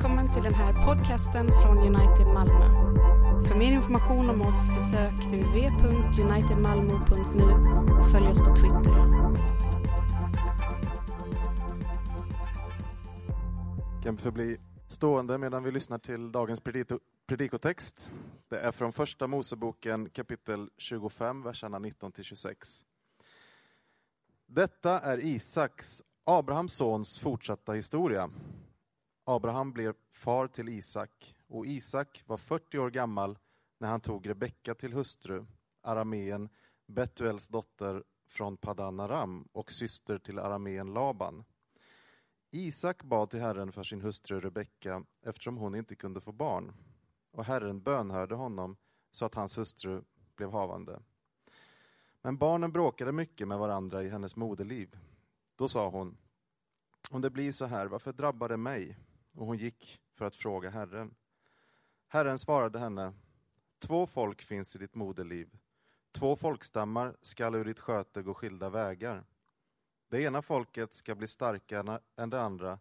Välkommen till den här podcasten från United Malmö. För mer information om oss besök www.unitedmalmo.nu och följ oss på Twitter. kan förbli stående medan vi lyssnar till dagens predito- predikotext. Det är från Första Moseboken kapitel 25, verserna 19-26. Detta är Isaks, Abrahams sons, fortsatta historia. Abraham blev far till Isak och Isak var 40 år gammal när han tog Rebecka till hustru, arameen Betuels dotter från Padan Aram och syster till arameen Laban. Isak bad till Herren för sin hustru Rebecka eftersom hon inte kunde få barn. Och Herren bönhörde honom så att hans hustru blev havande. Men barnen bråkade mycket med varandra i hennes moderliv. Då sa hon, om det blir så här, varför drabbar det mig? Och hon gick för att fråga Herren. Herren svarade henne, två folk finns i ditt moderliv. Två folkstammar skall ur ditt sköte gå skilda vägar. Det ena folket ska bli starkare än det andra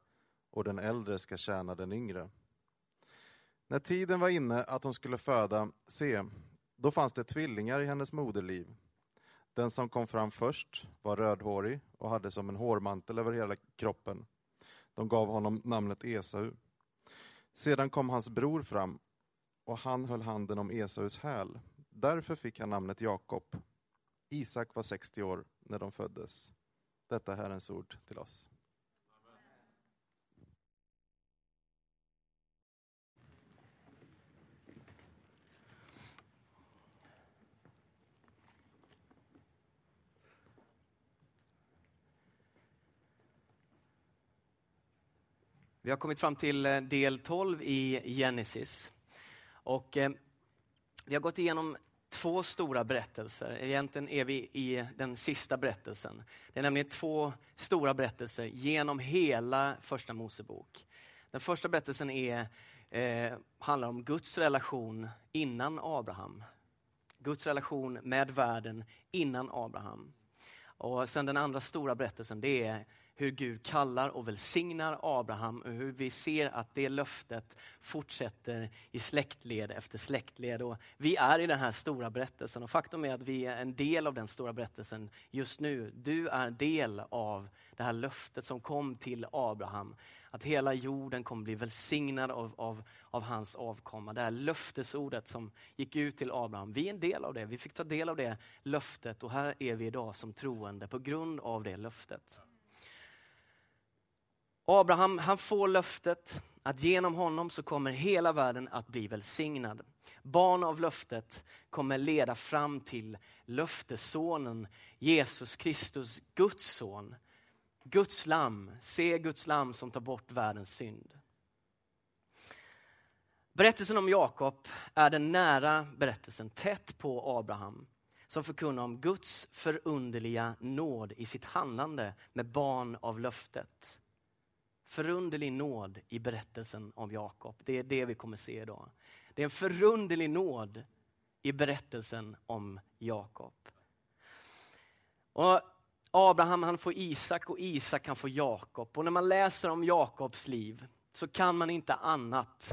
och den äldre ska tjäna den yngre. När tiden var inne att hon skulle föda, se, då fanns det tvillingar i hennes moderliv. Den som kom fram först var rödhårig och hade som en hårmantel över hela kroppen. De gav honom namnet Esau. Sedan kom hans bror fram och han höll handen om Esaus häl. Därför fick han namnet Jakob. Isak var 60 år när de föddes. Detta är Herrens ord till oss. Vi har kommit fram till eh, del 12 i Genesis. Och eh, vi har gått igenom två stora berättelser. Egentligen är vi i den sista berättelsen. Det är nämligen två stora berättelser genom hela första Mosebok. Den första berättelsen är, eh, handlar om Guds relation innan Abraham. Guds relation med världen innan Abraham. Och sen den andra stora berättelsen det är hur Gud kallar och välsignar Abraham och hur vi ser att det löftet fortsätter i släktled efter släktled. Och vi är i den här stora berättelsen och faktum är att vi är en del av den stora berättelsen just nu. Du är del av det här löftet som kom till Abraham. Att hela jorden kommer bli välsignad av, av, av hans avkomma. Det här löftesordet som gick ut till Abraham. Vi är en del av det. Vi fick ta del av det löftet och här är vi idag som troende på grund av det löftet. Abraham han får löftet att genom honom så kommer hela världen att bli välsignad. Barn av löftet kommer leda fram till löftessonen Jesus Kristus, Guds son. Guds lamm, se Guds lamm som tar bort världens synd. Berättelsen om Jakob är den nära berättelsen, tätt på Abraham, som förkunnar om Guds förunderliga nåd i sitt handlande med barn av löftet förunderlig nåd i berättelsen om Jakob. Det är det vi kommer se idag. Det är en förunderlig nåd i berättelsen om Jakob. Och Abraham han får Isak och Isak kan få Jakob. Och när man läser om Jakobs liv så kan man inte annat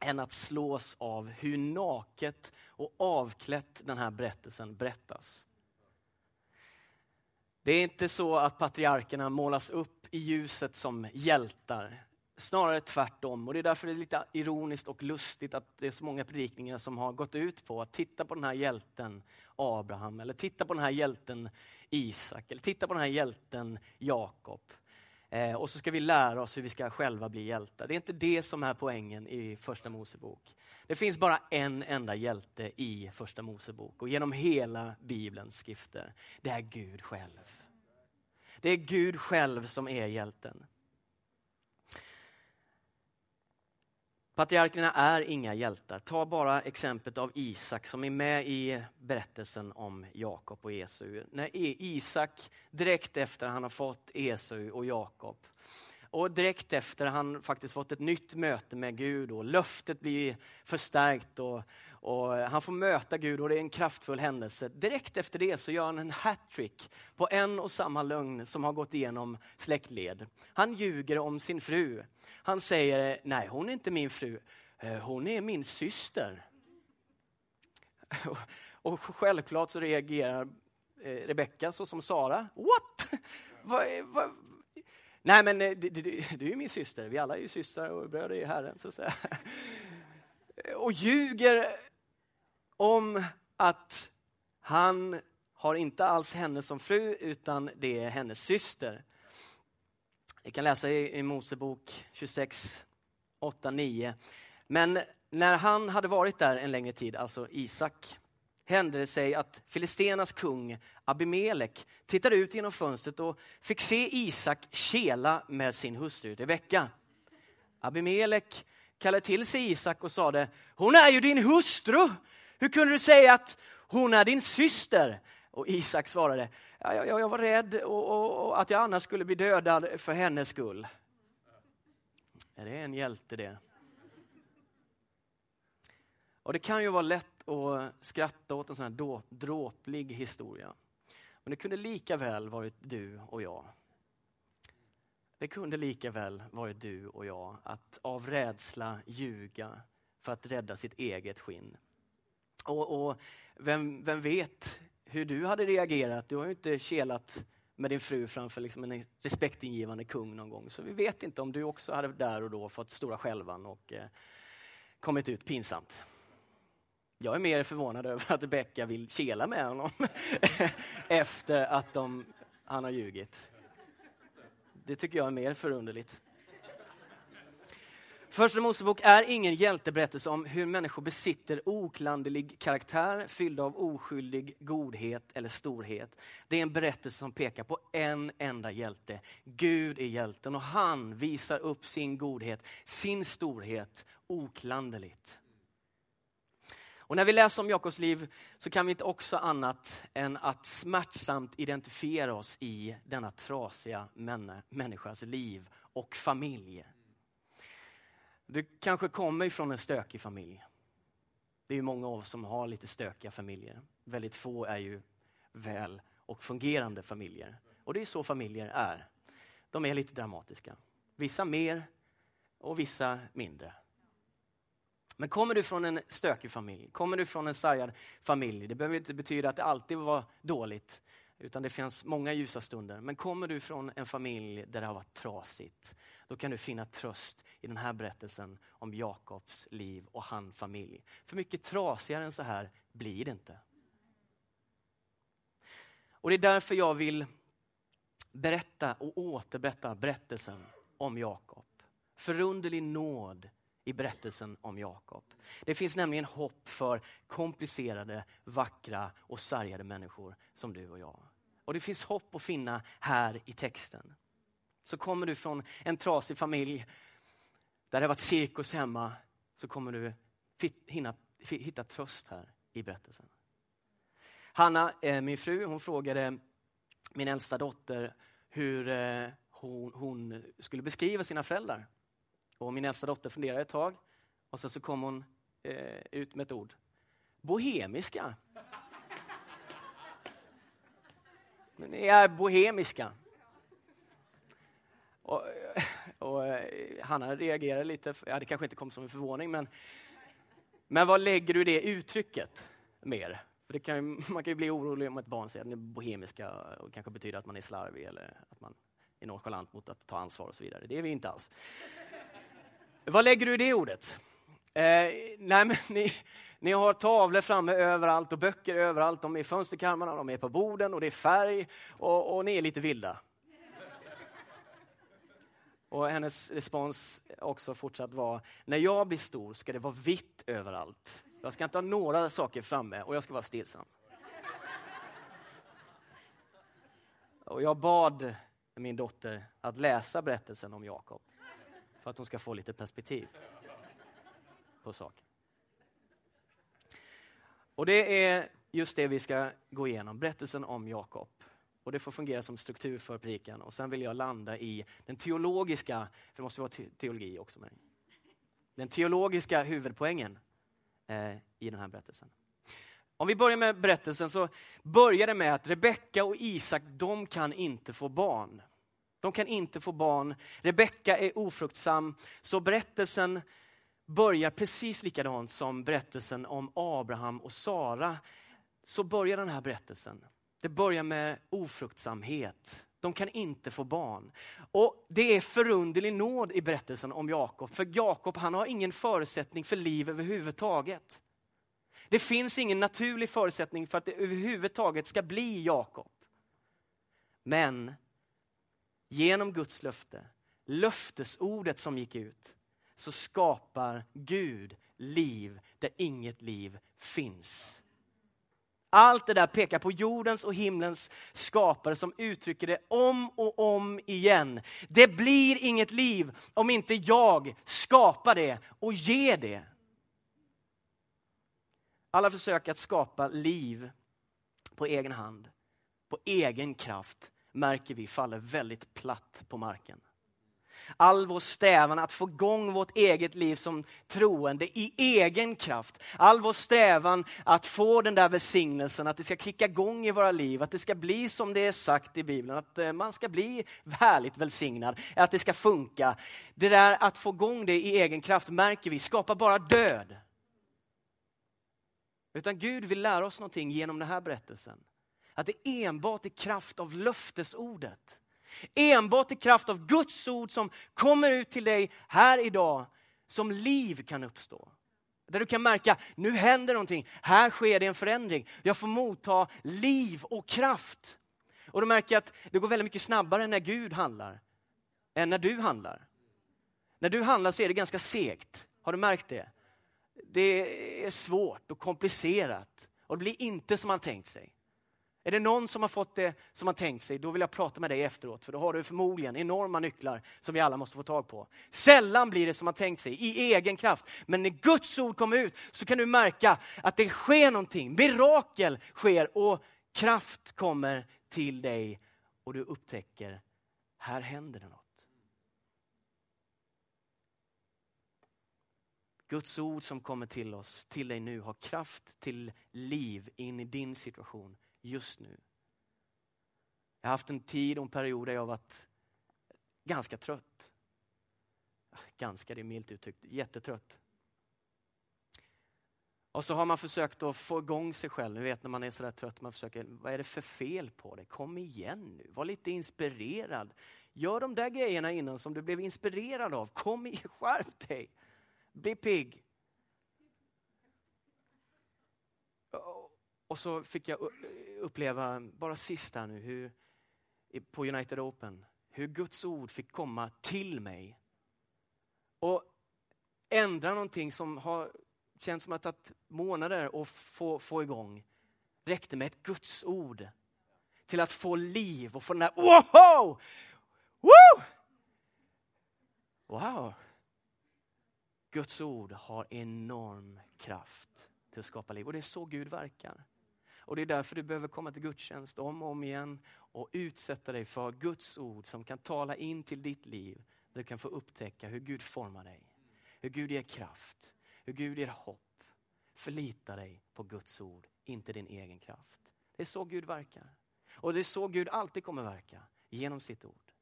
än att slås av hur naket och avklätt den här berättelsen berättas. Det är inte så att patriarkerna målas upp i ljuset som hjältar. Snarare tvärtom. Och det är därför det är lite ironiskt och lustigt att det är så många predikningar som har gått ut på att titta på den här hjälten Abraham, eller titta på den här hjälten Isak, eller titta på den här hjälten Jakob. Eh, och så ska vi lära oss hur vi ska själva bli hjältar. Det är inte det som är poängen i Första Mosebok. Det finns bara en enda hjälte i Första Mosebok och genom hela Bibelns skrifter. Det är Gud själv. Det är Gud själv som är hjälten. Patriarkerna är inga hjältar. Ta bara exemplet av Isak som är med i berättelsen om Jakob och Esau. När e- Isak direkt efter han har fått Esau och Jakob och direkt efter har han faktiskt fått ett nytt möte med Gud och löftet blir förstärkt och, och han får möta Gud och det är en kraftfull händelse. Direkt efter det så gör han en hattrick på en och samma lögn som har gått igenom släktled. Han ljuger om sin fru. Han säger, nej hon är inte min fru, eh, hon är min syster. Och självklart så reagerar eh, Rebecka så som Sara. What? Vad, vad, Nej men eh, du, du, du är ju min syster, vi alla är ju systrar och bröder i Herren. Så att säga. Och ljuger om att han har inte alls henne som fru utan det är hennes syster. Vi kan läsa i, i Mosebok 26, 8, 9. Men när han hade varit där en längre tid, alltså Isak, hände det sig att Filistenas kung Abimelek tittade ut genom fönstret och fick se Isak kela med sin hustru Rebecka. Abimelek kallade till sig Isak och sade, hon är ju din hustru. Hur kunde du säga att hon är din syster? Och Isak svarade, jag, jag, jag var rädd och, och, och, att jag annars skulle bli dödad för hennes skull. Är det en hjälte det? Och det kan ju vara lätt att skratta åt en sån här dråplig historia. Men det kunde lika väl varit du och jag. Det kunde lika väl varit du och jag att av rädsla ljuga för att rädda sitt eget skinn. Och, och vem, vem vet hur du hade reagerat? Du har ju inte kelat med din fru framför liksom en respektingivande kung någon gång. Så vi vet inte om du också hade där och då fått stora skälvan och eh, kommit ut pinsamt. Jag är mer förvånad över att Rebecka vill kela med honom efter att de, han har ljugit. Det tycker jag är mer förunderligt. Första Mosebok är ingen hjälteberättelse om hur människor besitter oklanderlig karaktär fylld av oskyldig godhet eller storhet. Det är en berättelse som pekar på en enda hjälte. Gud är hjälten och han visar upp sin godhet, sin storhet oklanderligt. Och när vi läser om Jakobs liv så kan vi inte också annat än att smärtsamt identifiera oss i denna trasiga människas liv och familj. Du kanske kommer ifrån en stökig familj. Det är ju många av oss som har lite stökiga familjer. Väldigt få är ju väl och fungerande familjer. Och det är så familjer är. De är lite dramatiska. Vissa mer och vissa mindre. Men kommer du från en stökig familj, kommer du från en sargad familj, det behöver inte betyda att det alltid var dåligt, utan det finns många ljusa stunder. Men kommer du från en familj där det har varit trasigt, då kan du finna tröst i den här berättelsen om Jakobs liv och hans familj. För mycket trasigare än så här blir det inte. Och det är därför jag vill berätta och återberätta berättelsen om Jakob. Förunderlig nåd i berättelsen om Jakob. Det finns nämligen hopp för komplicerade, vackra och sargade människor som du och jag. Och det finns hopp att finna här i texten. Så kommer du från en trasig familj där det har varit cirkus hemma så kommer du hinna, hitta tröst här i berättelsen. Hanna, eh, min fru, hon frågade min äldsta dotter hur eh, hon, hon skulle beskriva sina föräldrar. Och min äldsta dotter funderade ett tag och sen så kom hon eh, ut med ett ord. Bohemiska. Men ni är bohemiska. Och, och eh, Hanna reagerade lite, ja, det kanske inte kom som en förvåning, men, men vad lägger du i det uttrycket mer? För det kan, man kan ju bli orolig om ett barn säger att ni är bohemiska och kanske betyder att man är slarvig eller att man är nonchalant mot att ta ansvar och så vidare. Det är vi inte alls. Vad lägger du i det ordet? Eh, nej, men ni, ni har tavlor framme överallt och böcker överallt. De är i fönsterkarmarna, de är på borden och det är färg och, och ni är lite vilda. Och hennes respons också fortsatt var, när jag blir stor ska det vara vitt överallt. Jag ska inte ha några saker framme och jag ska vara stillsam. Och jag bad min dotter att läsa berättelsen om Jakob för att hon ska få lite perspektiv på saken. Och det är just det vi ska gå igenom, berättelsen om Jakob. Och det får fungera som struktur för predikan. Och sen vill jag landa i den teologiska, för det måste vara teologi också med Den teologiska huvudpoängen eh, i den här berättelsen. Om vi börjar med berättelsen så börjar det med att Rebecka och Isak, de kan inte få barn. De kan inte få barn. Rebecka är ofruktsam, så berättelsen börjar precis likadant som berättelsen om Abraham och Sara. Så börjar den här berättelsen. Det börjar med ofruktsamhet. De kan inte få barn. Och Det är förunderlig nåd i berättelsen om Jakob. För Jakob han har ingen förutsättning för liv överhuvudtaget. Det finns ingen naturlig förutsättning för att det överhuvudtaget ska bli Jakob. Men genom Guds löfte, löftesordet som gick ut, så skapar Gud liv där inget liv finns. Allt det där pekar på jordens och himlens skapare som uttrycker det om och om igen. Det blir inget liv om inte jag skapar det och ger det. Alla försök att skapa liv på egen hand, på egen kraft, märker vi faller väldigt platt på marken. All vår strävan att få igång vårt eget liv som troende i egen kraft. All vår strävan att få den där välsignelsen, att det ska kicka igång i våra liv, att det ska bli som det är sagt i Bibeln, att eh, man ska bli härligt välsignad, att det ska funka. Det där att få igång det i egen kraft märker vi skapar bara död. Utan Gud vill lära oss någonting genom den här berättelsen. Att det enbart är kraft av löftesordet. Enbart i kraft av Guds ord som kommer ut till dig här idag som liv kan uppstå. Där du kan märka, nu händer någonting, här sker det en förändring. Jag får motta liv och kraft. Och du märker att det går väldigt mycket snabbare när Gud handlar, än när du handlar. När du handlar så är det ganska segt. Har du märkt det? Det är svårt och komplicerat och det blir inte som man tänkt sig. Är det någon som har fått det som man tänkt sig, då vill jag prata med dig efteråt, för då har du förmodligen enorma nycklar som vi alla måste få tag på. Sällan blir det som man tänkt sig, i egen kraft. Men när Guds ord kommer ut så kan du märka att det sker någonting. Mirakel sker och kraft kommer till dig och du upptäcker, här händer det något. Guds ord som kommer till oss, till dig nu, har kraft till liv in i din situation just nu. Jag har haft en tid och en period där jag varit ganska trött. Ah, ganska, det är milt uttryckt. Jättetrött. Och så har man försökt att få igång sig själv. Ni vet när man är sådär trött, man försöker, vad är det för fel på dig? Kom igen nu, var lite inspirerad. Gör de där grejerna innan som du blev inspirerad av. Kom igen, skärp dig. Bli pigg. Och så fick jag uppleva, bara sist här nu, hur, på United Open, hur Guds ord fick komma till mig. Och ändra någonting som har känts som att det tagit månader att få, få igång. Räckte med ett Guds ord till att få liv och få den där wow! Woo! Wow! Guds ord har enorm kraft till att skapa liv och det är så Gud verkar. Och Det är därför du behöver komma till gudstjänst om och om igen och utsätta dig för Guds ord som kan tala in till ditt liv. Där du kan få upptäcka hur Gud formar dig, hur Gud ger kraft, hur Gud ger hopp. Förlita dig på Guds ord, inte din egen kraft. Det är så Gud verkar. Och det är så Gud alltid kommer verka, genom sitt ord.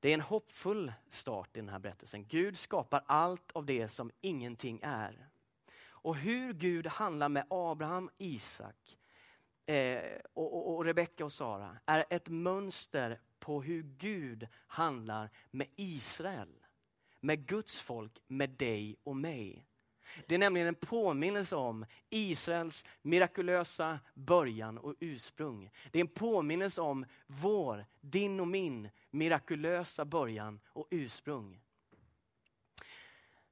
Det är en hoppfull start i den här berättelsen. Gud skapar allt av det som ingenting är. Och hur Gud handlar med Abraham, Isak eh, och, och, och Rebecka och Sara är ett mönster på hur Gud handlar med Israel. Med Guds folk, med dig och mig. Det är nämligen en påminnelse om Israels mirakulösa början och ursprung. Det är en påminnelse om vår, din och min mirakulösa början och ursprung.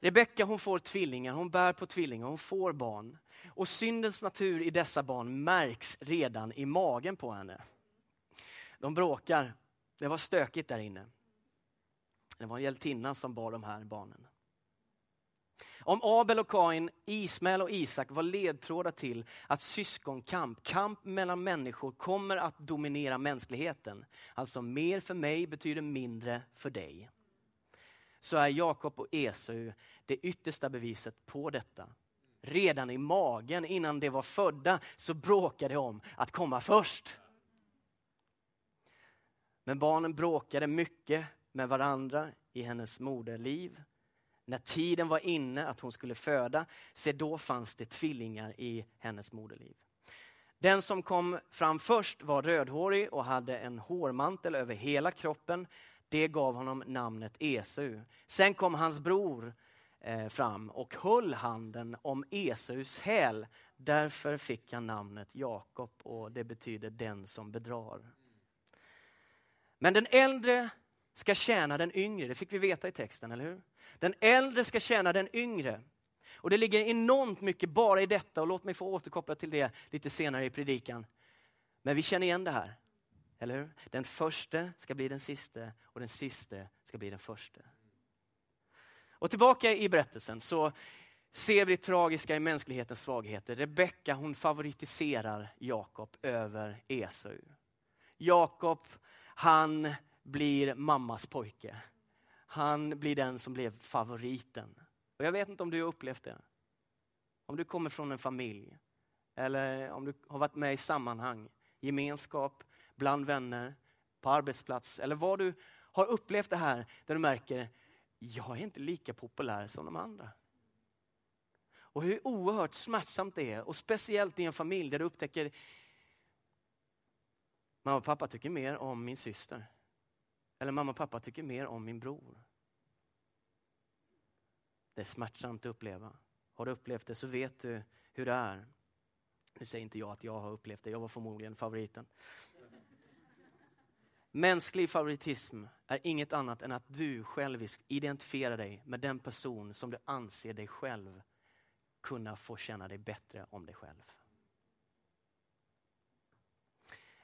Rebecka hon får tvillingar, hon bär på tvillingar, hon får barn. Och syndens natur i dessa barn märks redan i magen på henne. De bråkar, det var stökigt där inne. Det var en hjältinna som bar de här barnen. Om Abel och Kain, Ismael och Isak var ledtrådar till att syskonkamp, kamp mellan människor kommer att dominera mänskligheten. Alltså mer för mig betyder mindre för dig. Så är Jakob och Esau det yttersta beviset på detta. Redan i magen, innan de var födda, så bråkade de om att komma först. Men barnen bråkade mycket med varandra i hennes moderliv. När tiden var inne att hon skulle föda, se då fanns det tvillingar i hennes moderliv. Den som kom fram först var rödhårig och hade en hårmantel över hela kroppen. Det gav honom namnet Esau. Sen kom hans bror eh, fram och höll handen om Esaus häl. Därför fick han namnet Jakob och det betyder den som bedrar. Men den äldre ska tjäna den yngre, det fick vi veta i texten, eller hur? Den äldre ska tjäna den yngre. Och det ligger enormt mycket bara i detta och låt mig få återkoppla till det lite senare i predikan. Men vi känner igen det här, eller hur? Den första ska bli den siste och den siste ska bli den första. Och tillbaka i berättelsen så ser vi det tragiska i mänsklighetens svagheter. Rebecka hon favoritiserar Jakob över Esau. Jakob, han blir mammas pojke. Han blir den som blev favoriten. Och jag vet inte om du har upplevt det. Om du kommer från en familj eller om du har varit med i sammanhang, gemenskap, bland vänner, på arbetsplats eller vad du har upplevt det här där du märker, jag är inte lika populär som de andra. Och hur oerhört smärtsamt det är och speciellt i en familj där du upptäcker, mamma och pappa tycker mer om min syster. Eller mamma och pappa tycker mer om min bror. Det är smärtsamt att uppleva. Har du upplevt det så vet du hur det är. Nu säger inte jag att jag har upplevt det, jag var förmodligen favoriten. Mänsklig favoritism är inget annat än att du själviskt identifierar dig med den person som du anser dig själv kunna få känna dig bättre om dig själv.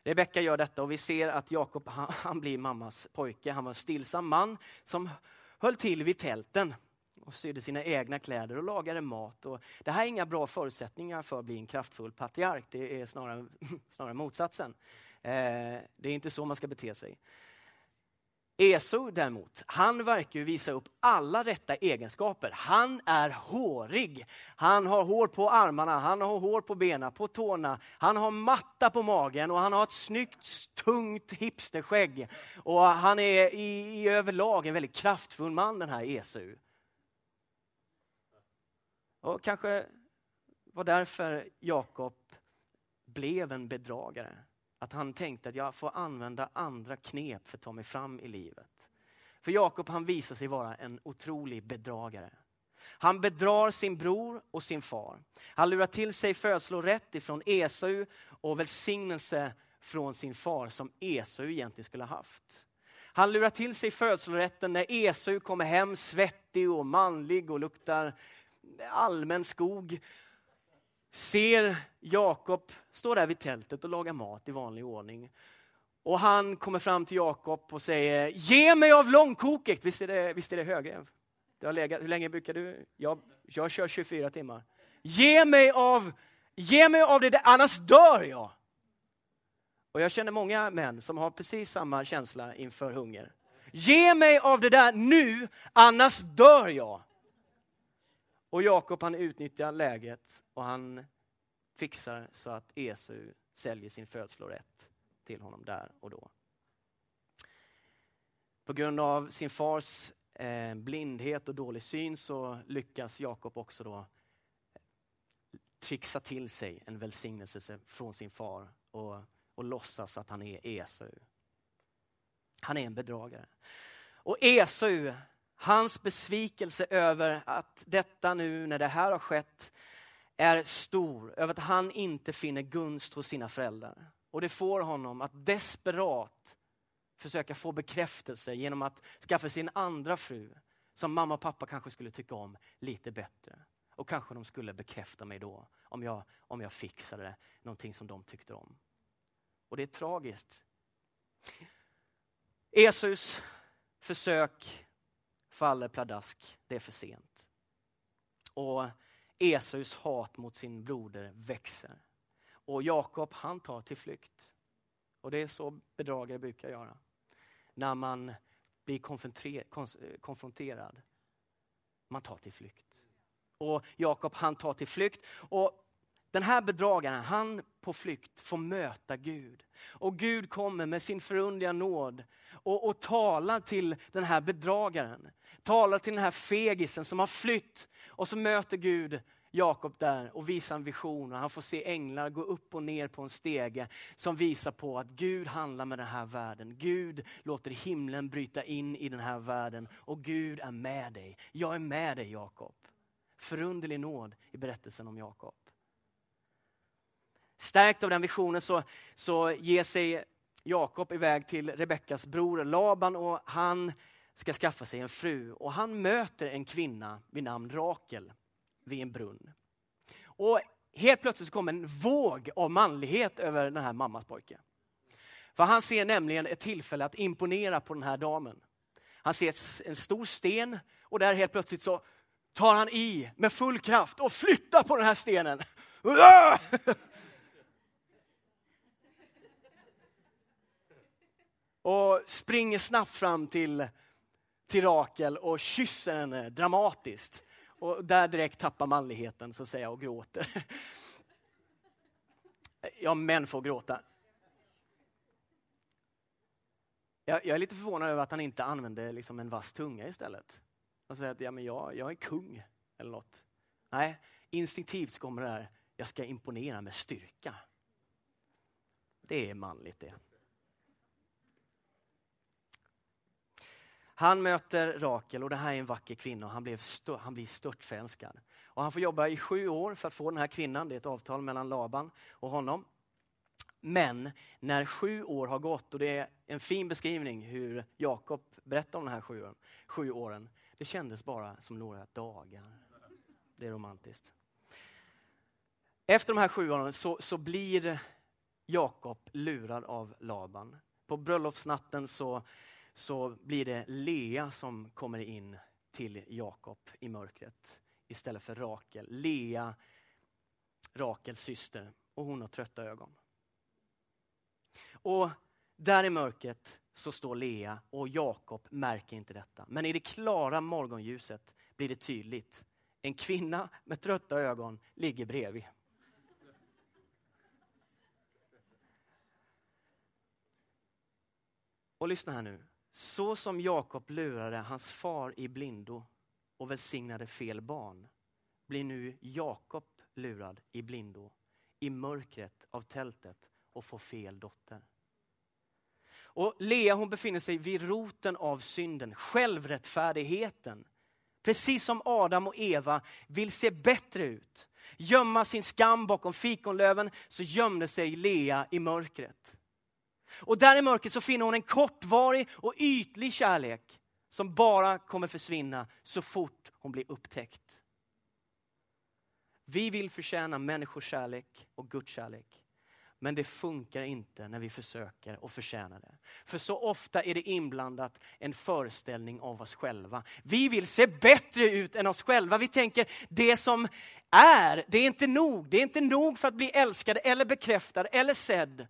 Rebecka gör detta och vi ser att Jakob han, han, blir mammas pojke. Han var en stillsam man som höll till vid tälten och sydde sina egna kläder och lagade mat. Och det här är inga bra förutsättningar för att bli en kraftfull patriark. Det är snarare, snarare motsatsen. Eh, det är inte så man ska bete sig. Esau däremot, han verkar ju visa upp alla rätta egenskaper. Han är hårig. Han har hår på armarna, han har hår på benen, på tårna. Han har matta på magen och han har ett snyggt, tungt hipsterskägg. Och han är i, i överlag en väldigt kraftfull man den här Esau. Och kanske var därför Jakob blev en bedragare. Att han tänkte att jag får använda andra knep för att ta mig fram i livet. För Jakob han visar sig vara en otrolig bedragare. Han bedrar sin bror och sin far. Han lurar till sig födslorätt ifrån Esau och välsignelse från sin far som Esau egentligen skulle ha haft. Han lurar till sig födslorätten när Esau kommer hem svettig och manlig och luktar allmän skog ser Jakob stå där vid tältet och laga mat i vanlig ordning. Och han kommer fram till Jakob och säger, ge mig av långkoket. Visst är det, visst är det högrev? Det har legat, hur länge brukar du? Jag, jag kör 24 timmar. Ge mig av, ge mig av det där, annars dör jag. Och jag känner många män som har precis samma känsla inför hunger. Ge mig av det där nu, annars dör jag. Och Jakob han utnyttjar läget och han fixar så att Esau säljer sin födslorätt till honom där och då. På grund av sin fars eh, blindhet och dålig syn så lyckas Jakob också då trixa till sig en välsignelse från sin far och, och låtsas att han är Esau. Han är en bedragare. Och Esau, Hans besvikelse över att detta nu, när det här har skett, är stor. Över att han inte finner gunst hos sina föräldrar. Och det får honom att desperat försöka få bekräftelse genom att skaffa sin andra fru, som mamma och pappa kanske skulle tycka om lite bättre. Och kanske de skulle bekräfta mig då, om jag, om jag fixade någonting som de tyckte om. Och det är tragiskt. Jesus försök faller pladask. Det är för sent. Och Esaus hat mot sin broder växer. Och Jakob han tar till flykt. Och det är så bedragare brukar göra. När man blir eh, konfronterad. Man tar till flykt. Och Jakob han tar till flykt. Och den här bedragaren, han på flykt får möta Gud. Och Gud kommer med sin förundliga nåd och, och talar till den här bedragaren. Talar till den här fegisen som har flytt. Och så möter Gud Jakob där och visar en vision och han får se änglar gå upp och ner på en stege som visar på att Gud handlar med den här världen. Gud låter himlen bryta in i den här världen och Gud är med dig. Jag är med dig Jakob. Förunderlig nåd i berättelsen om Jakob. Stärkt av den visionen så, så ger sig Jakob iväg till Rebeckas bror Laban och han ska skaffa sig en fru. Och han möter en kvinna vid namn Rakel vid en brunn. Och helt plötsligt kommer en våg av manlighet över den här mammas pojke. För han ser nämligen ett tillfälle att imponera på den här damen. Han ser en stor sten och där helt plötsligt så tar han i med full kraft och flyttar på den här stenen. Ah! Och springer snabbt fram till, till Rakel och kysser henne dramatiskt. Och där direkt tappar manligheten så att säga och gråter. Ja, män får gråta. Jag, jag, är lite förvånad över att han inte använde liksom en vass tunga istället. Han säger att ja, men jag, jag är kung eller något. Nej, instinktivt kommer det här, jag ska imponera med styrka. Det är manligt det. Han möter Rakel och det här är en vacker kvinna och han, blev stört, han blir störtförälskad. Och han får jobba i sju år för att få den här kvinnan, det är ett avtal mellan Laban och honom. Men när sju år har gått, och det är en fin beskrivning hur Jakob berättar om de här sju åren, sju åren. Det kändes bara som några dagar. Det är romantiskt. Efter de här sju åren så, så blir Jakob lurad av Laban. På bröllopsnatten så så blir det Lea som kommer in till Jakob i mörkret istället för Rakel. Lea, Rakels syster, och hon har trötta ögon. Och där i mörkret så står Lea och Jakob märker inte detta. Men i det klara morgonljuset blir det tydligt. En kvinna med trötta ögon ligger bredvid. Och lyssna här nu. Så som Jakob lurade hans far i blindo och välsignade fel barn blir nu Jakob lurad i blindo i mörkret av tältet och får fel dotter. Och Lea hon befinner sig vid roten av synden, självrättfärdigheten. Precis som Adam och Eva vill se bättre ut, gömma sin skam bakom fikonlöven, så gömde sig Lea i mörkret. Och där i mörkret så finner hon en kortvarig och ytlig kärlek som bara kommer försvinna så fort hon blir upptäckt. Vi vill förtjäna människors kärlek och Guds kärlek. Men det funkar inte när vi försöker att förtjäna det. För så ofta är det inblandat en föreställning av oss själva. Vi vill se bättre ut än oss själva. Vi tänker det som är, det är inte nog. Det är inte nog för att bli älskad eller bekräftad eller sedd.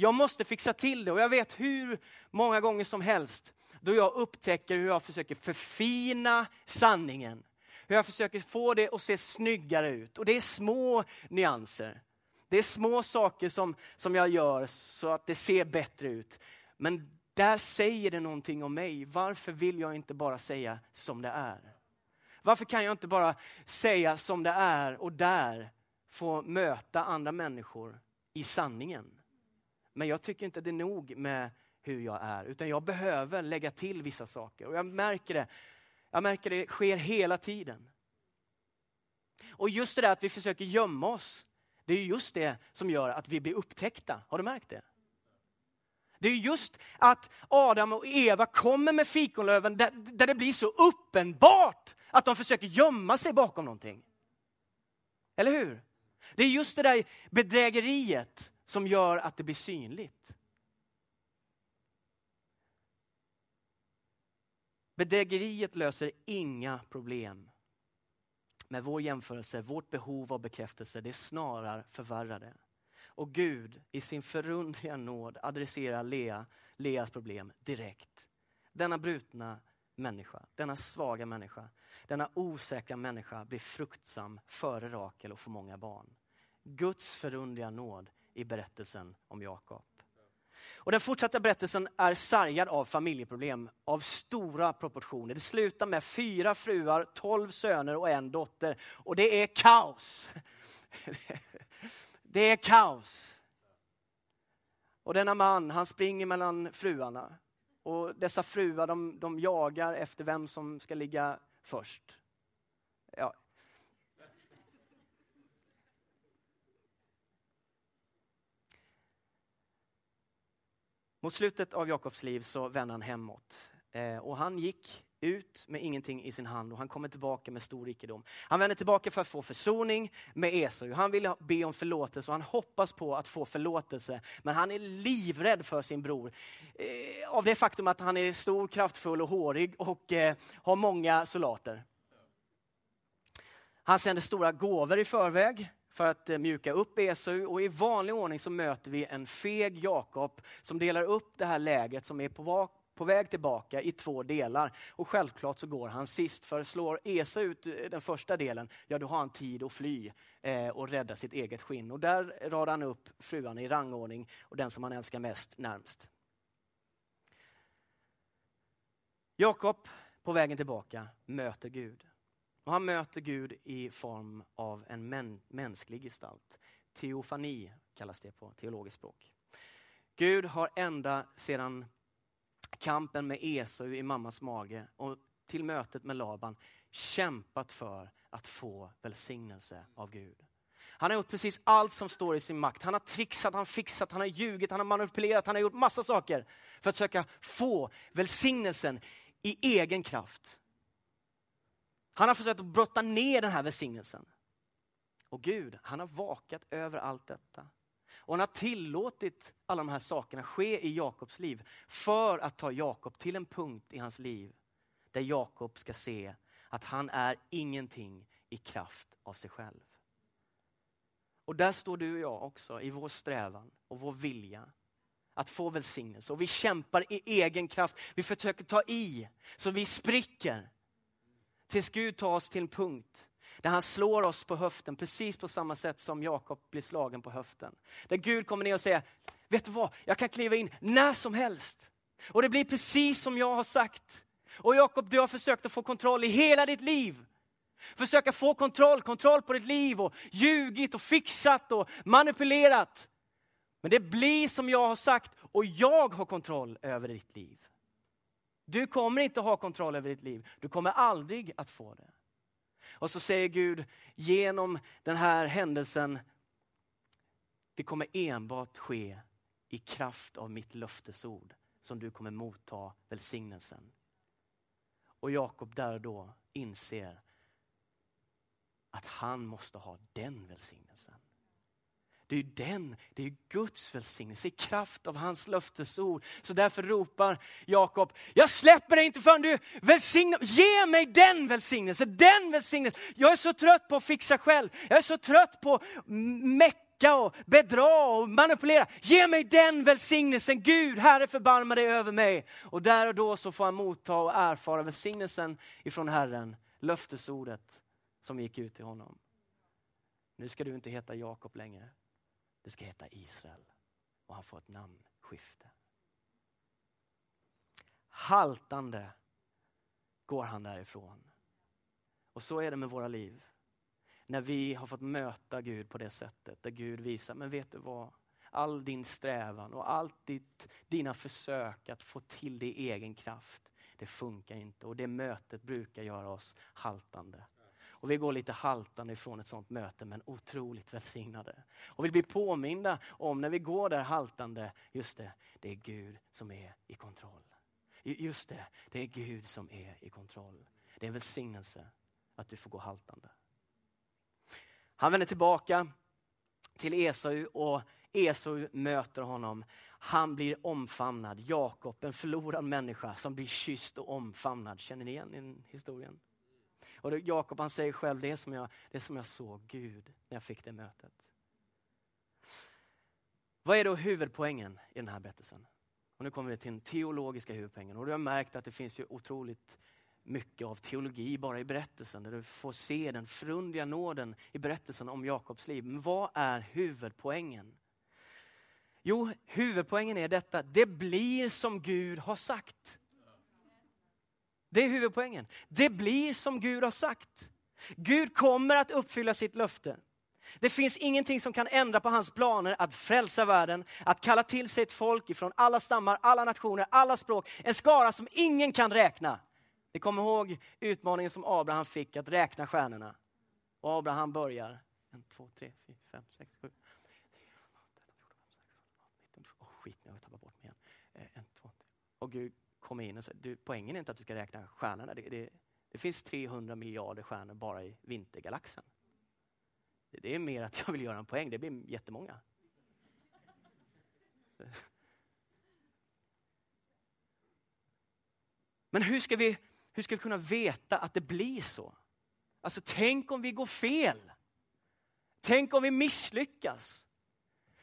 Jag måste fixa till det och jag vet hur många gånger som helst då jag upptäcker hur jag försöker förfina sanningen. Hur jag försöker få det att se snyggare ut. Och det är små nyanser. Det är små saker som, som jag gör så att det ser bättre ut. Men där säger det någonting om mig. Varför vill jag inte bara säga som det är? Varför kan jag inte bara säga som det är och där få möta andra människor i sanningen? Men jag tycker inte det är nog med hur jag är, utan jag behöver lägga till vissa saker. Och jag märker det, jag märker det sker hela tiden. Och just det där att vi försöker gömma oss, det är just det som gör att vi blir upptäckta. Har du märkt det? Det är just att Adam och Eva kommer med fikonlöven där, där det blir så uppenbart att de försöker gömma sig bakom någonting. Eller hur? Det är just det där bedrägeriet som gör att det blir synligt. Bedrägeriet löser inga problem. med vår jämförelse, vårt behov av bekräftelse, det snarare förvärrar det. Och Gud i sin förundliga nåd adresserar Lea, Leas problem direkt. Denna brutna människa, denna svaga människa, denna osäkra människa blir fruktsam före Rakel och får många barn. Guds förundliga nåd i berättelsen om Jakob. Och den fortsatta berättelsen är sargad av familjeproblem av stora proportioner. Det slutar med fyra fruar, tolv söner och en dotter. Och det är kaos. Det är kaos. Och denna man, han springer mellan fruarna. Och dessa fruar, de, de jagar efter vem som ska ligga först. Ja. Mot slutet av Jakobs liv så vände han hemåt. Eh, och han gick ut med ingenting i sin hand och han kommer tillbaka med stor rikedom. Han vänder tillbaka för att få försoning med Esau. Han vill be om förlåtelse och han hoppas på att få förlåtelse. Men han är livrädd för sin bror. Eh, av det faktum att han är stor, kraftfull och hårig och eh, har många soldater. Han sänder stora gåvor i förväg för att eh, mjuka upp Esau och i vanlig ordning så möter vi en feg Jakob som delar upp det här lägret som är på på väg tillbaka i två delar. Och självklart så går han sist, för slår Esa ut eh, den första delen, ja då har han tid att fly eh, och rädda sitt eget skinn. Och där radar han upp fruarna i rangordning och den som han älskar mest närmst. Jakob, på vägen tillbaka, möter Gud. Och han möter Gud i form av en män, mänsklig gestalt. Teofani kallas det på teologiskt språk. Gud har ända sedan kampen med Esau i mammas mage och till mötet med Laban kämpat för att få välsignelse av Gud. Han har gjort precis allt som står i sin makt. Han har trixat, han har fixat, han har ljugit, han har manipulerat, han har gjort massa saker för att söka få välsignelsen i egen kraft. Han har försökt att brotta ner den här välsignelsen. Och Gud, han har vakat över allt detta. Och han har tillåtit alla de här sakerna ske i Jakobs liv för att ta Jakob till en punkt i hans liv där Jakob ska se att han är ingenting i kraft av sig själv. Och där står du och jag också i vår strävan och vår vilja att få välsignelse. Och vi kämpar i egen kraft. Vi försöker ta i så vi spricker. Tills Gud tar oss till en punkt där han slår oss på höften precis på samma sätt som Jakob blir slagen på höften. Där Gud kommer ner och säger, vet du vad, jag kan kliva in när som helst. Och det blir precis som jag har sagt. Och Jakob, du har försökt att få kontroll i hela ditt liv. Försöka få kontroll, kontroll på ditt liv och ljugit och fixat och manipulerat. Men det blir som jag har sagt och jag har kontroll över ditt liv. Du kommer inte ha kontroll över ditt liv. Du kommer aldrig att få det. Och så säger Gud genom den här händelsen, det kommer enbart ske i kraft av mitt löftesord som du kommer motta välsignelsen. Och Jakob där och då inser att han måste ha den välsignelsen. Det är den, det är Guds välsignelse i kraft av hans löftesord. Så därför ropar Jakob, jag släpper dig inte förrän du välsignar, ge mig den välsignelsen, den välsignelsen. Jag är så trött på att fixa själv, jag är så trött på mecka och bedra och manipulera. Ge mig den välsignelsen, Gud, Herre förbarma dig över mig. Och där och då så får han motta och erfara välsignelsen ifrån Herren, löftesordet som gick ut till honom. Nu ska du inte heta Jakob längre. Du ska heta Israel. Och han får ett namnskifte. Haltande går han därifrån. Och så är det med våra liv. När vi har fått möta Gud på det sättet, där Gud visar, men vet du vad? All din strävan och allt ditt, dina försök att få till det i egen kraft, det funkar inte. Och det mötet brukar göra oss haltande. Och vi går lite haltande ifrån ett sånt möte men otroligt välsignade. Och vi blir påminda om när vi går där haltande, just det, det är Gud som är i kontroll. Just det, det är Gud som är i kontroll. Det är en välsignelse att du får gå haltande. Han vänder tillbaka till Esau och Esau möter honom. Han blir omfamnad. Jakob, en förlorad människa som blir kysst och omfamnad. Känner ni igen den historien? Och Jakob han säger själv, det är, som jag, det är som jag såg Gud när jag fick det mötet. Vad är då huvudpoängen i den här berättelsen? Och nu kommer vi till den teologiska huvudpoängen. Och du har märkt att det finns ju otroligt mycket av teologi bara i berättelsen. Där du får se den förundliga nåden i berättelsen om Jakobs liv. Men vad är huvudpoängen? Jo, huvudpoängen är detta. Det blir som Gud har sagt. Det är huvudpoängen. Det blir som Gud har sagt. Gud kommer att uppfylla sitt löfte. Det finns ingenting som kan ändra på hans planer att frälsa världen, att kalla till sig ett folk ifrån alla stammar, alla nationer, alla språk. En skara som ingen kan räkna. Ni kommer ihåg utmaningen som Abraham fick att räkna stjärnorna. Och Abraham börjar. En, två, tre, fyra, fem, sex, sju. Oh, skit, jag tappat bort mig igen. Eh, en, två, tre. Och Gud kommer in och säger, du, poängen är inte att du ska räkna stjärnorna. Det, det, det finns 300 miljarder stjärnor bara i vintergalaxen. Det är mer att jag vill göra en poäng, det blir jättemånga. Men hur ska vi, hur ska vi kunna veta att det blir så? Alltså tänk om vi går fel? Tänk om vi misslyckas?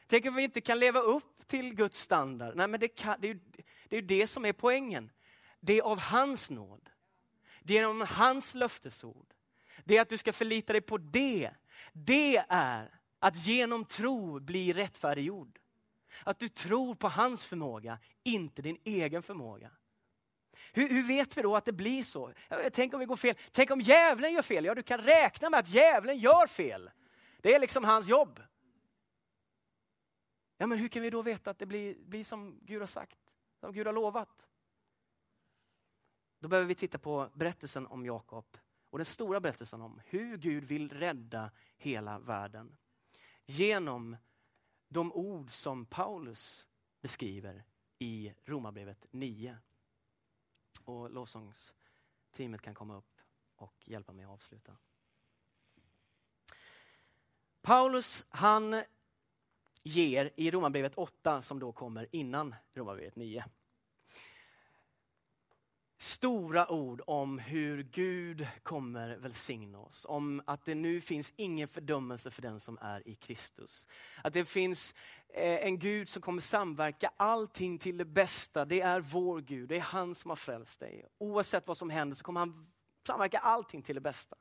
Tänk om vi inte kan leva upp till Guds standard? Nej, men det, kan, det, är ju, det är det som är poängen. Det är av hans nåd. Det är genom hans löftesord. Det är att du ska förlita dig på det. Det är att genom tro bli rättfärdiggjord. Att du tror på hans förmåga, inte din egen förmåga. Hur, hur, vet vi då att det blir så? Tänk om vi går fel? Tänk om djävulen gör fel? Ja, du kan räkna med att djävulen gör fel. Det är liksom hans jobb. Ja, men hur kan vi då veta att det blir, blir som Gud har sagt, som Gud har lovat? Då behöver vi titta på berättelsen om Jakob och den stora berättelsen om hur Gud vill rädda hela världen. Genom de ord som Paulus beskriver i Romarbrevet 9. Och lovsångsteamet kan komma upp och hjälpa mig att avsluta. Paulus han ger i Romarbrevet 8 som då kommer innan Romarbrevet 9 stora ord om hur Gud kommer välsigna oss. Om att det nu finns ingen fördömelse för den som är i Kristus. Att det finns eh, en Gud som kommer samverka allting till det bästa. Det är vår Gud, det är han som har frälst dig. Oavsett vad som händer så kommer han samverka allting till det bästa.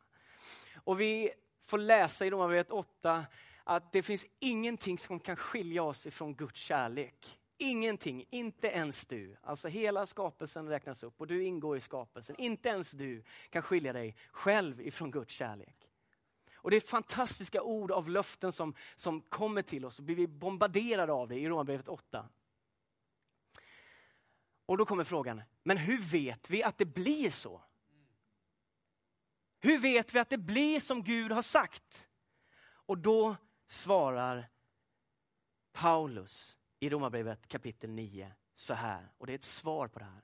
Och vi får läsa i Romarbrevet 8 att det finns ingenting som kan skilja oss ifrån Guds kärlek. Ingenting, inte ens du. Alltså hela skapelsen räknas upp och du ingår i skapelsen. Inte ens du kan skilja dig själv ifrån Guds kärlek. Och det är fantastiska ord av löften som, som kommer till oss och blir vi bombarderade av det i Romarbrevet 8. Och då kommer frågan, men hur vet vi att det blir så? Hur vet vi att det blir som Gud har sagt? Och då svarar Paulus i Romarbrevet kapitel 9 så här. Och det är ett svar på det här.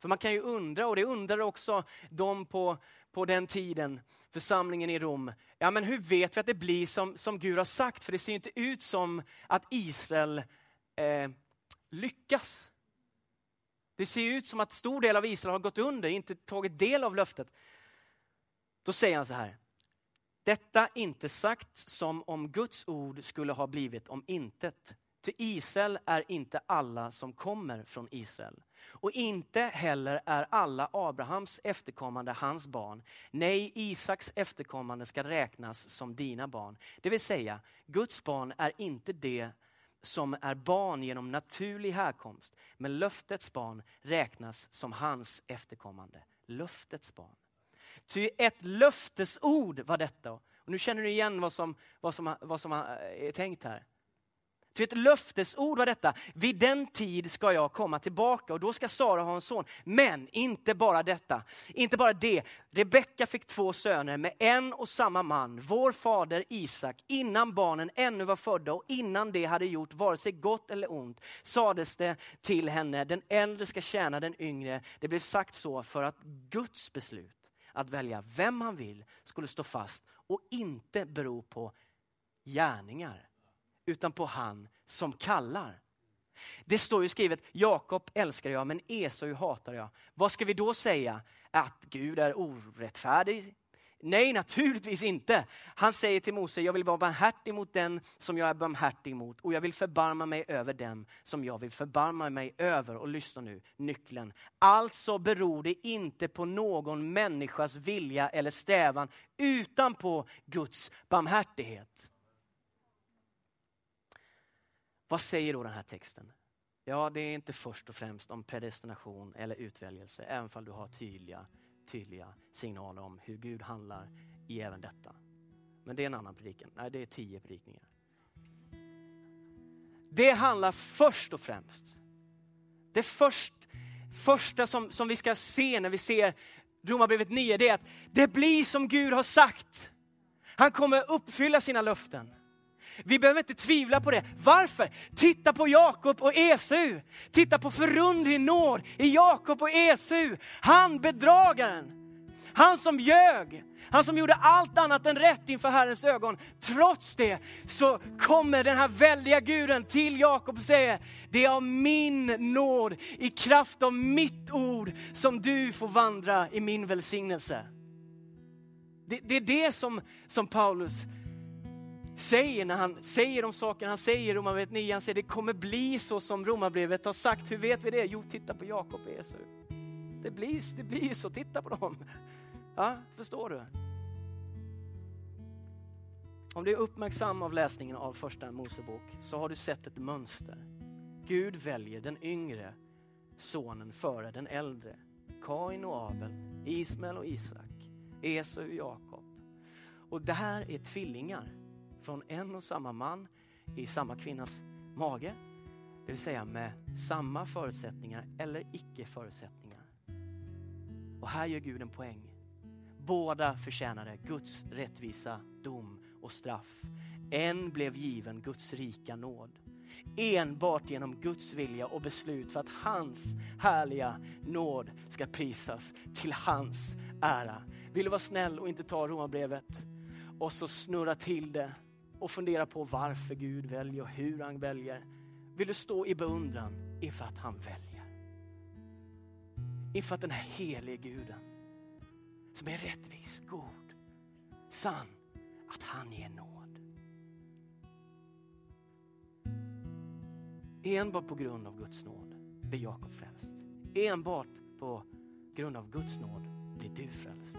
För man kan ju undra, och det undrar också de på, på den tiden, församlingen i Rom. Ja men hur vet vi att det blir som, som Gud har sagt? För det ser ju inte ut som att Israel eh, lyckas. Det ser ut som att stor del av Israel har gått under, inte tagit del av löftet. Då säger han så här. Detta inte sagt som om Guds ord skulle ha blivit om intet. Ty Israel är inte alla som kommer från Israel. Och inte heller är alla Abrahams efterkommande hans barn. Nej, Isaks efterkommande ska räknas som dina barn. Det vill säga, Guds barn är inte det som är barn genom naturlig härkomst. Men löftets barn räknas som hans efterkommande. Löftets barn. Ty ett löftesord var detta. Och nu känner du igen vad som, vad som, vad som eh, är tänkt här. Ty ett löftesord var detta. Vid den tid ska jag komma tillbaka och då ska Sara ha en son. Men inte bara detta, inte bara det. Rebecka fick två söner med en och samma man, vår fader Isak. Innan barnen ännu var födda och innan det hade gjort vare sig gott eller ont sades det till henne, den äldre ska tjäna den yngre. Det blev sagt så för att Guds beslut att välja vem han vill skulle stå fast och inte bero på gärningar, utan på han som kallar. Det står ju skrivet, Jakob älskar jag men Esau hatar jag. Vad ska vi då säga? att Gud är orättfärdig? Nej, naturligtvis inte. Han säger till Mose, jag vill vara barmhärtig mot den som jag är barmhärtig mot och jag vill förbarma mig över dem som jag vill förbarma mig över. Och lyssna nu, nyckeln. Alltså beror det inte på någon människas vilja eller strävan utan på Guds barmhärtighet. Vad säger då den här texten? Ja, det är inte först och främst om predestination eller utväljelse, även om du har tydliga, tydliga signaler om hur Gud handlar i även detta. Men det är en annan predikan. Nej, det är tio predikningar. Det handlar först och främst, det först, första som, som vi ska se när vi ser Romarbrevet 9, det är att det blir som Gud har sagt. Han kommer uppfylla sina löften. Vi behöver inte tvivla på det. Varför? Titta på Jakob och Esau. Titta på förundlig nåd i Jakob och Esau. Han bedragaren. Han som ljög. Han som gjorde allt annat än rätt inför Herrens ögon. Trots det så kommer den här väldiga guden till Jakob och säger, det är av min nåd, i kraft av mitt ord, som du får vandra i min välsignelse. Det, det är det som, som Paulus säger när han säger de saker han säger i Romarbrevet 9. Han säger det kommer bli så som Romarbrevet har sagt. Hur vet vi det? Jo, titta på Jakob och Esau. Det blir, det blir så, titta på dem. Ja, förstår du? Om du är uppmärksam av läsningen av första Mosebok så har du sett ett mönster. Gud väljer den yngre sonen före den äldre. Kain och Abel, Ismael och Isak, Esau och Jakob. Och det här är tvillingar från en och samma man i samma kvinnas mage. Det vill säga med samma förutsättningar eller icke förutsättningar. Och här gör Gud en poäng. Båda förtjänade Guds rättvisa dom och straff. En blev given Guds rika nåd. Enbart genom Guds vilja och beslut för att hans härliga nåd ska prisas till hans ära. Vill du vara snäll och inte ta romarbrevet och så snurra till det och fundera på varför Gud väljer och hur han väljer. Vill du stå i beundran inför att han väljer? Inför att den här helige guden som är rättvis, god, sann, att han ger nåd. Enbart på grund av Guds nåd blir Jakob frälst. Enbart på grund av Guds nåd blir du frälst.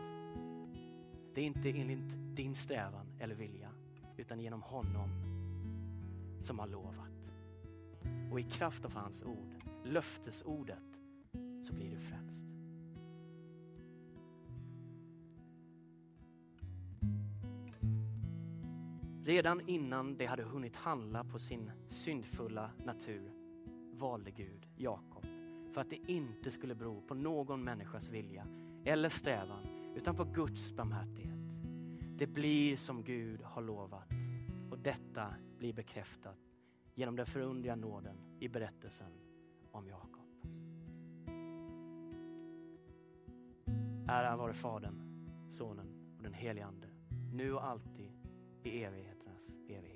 Det är inte enligt din strävan eller vilja utan genom honom som har lovat. Och i kraft av hans ord, löftesordet, så blir du frälst. Redan innan det hade hunnit handla på sin syndfulla natur valde Gud Jakob för att det inte skulle bero på någon människas vilja eller strävan utan på Guds barmhärtighet. Det blir som Gud har lovat och detta blir bekräftat genom den förundliga nåden i berättelsen om Jakob. Ära vare Fadern, Sonen och den helige Ande, nu och alltid i evigheternas evighet.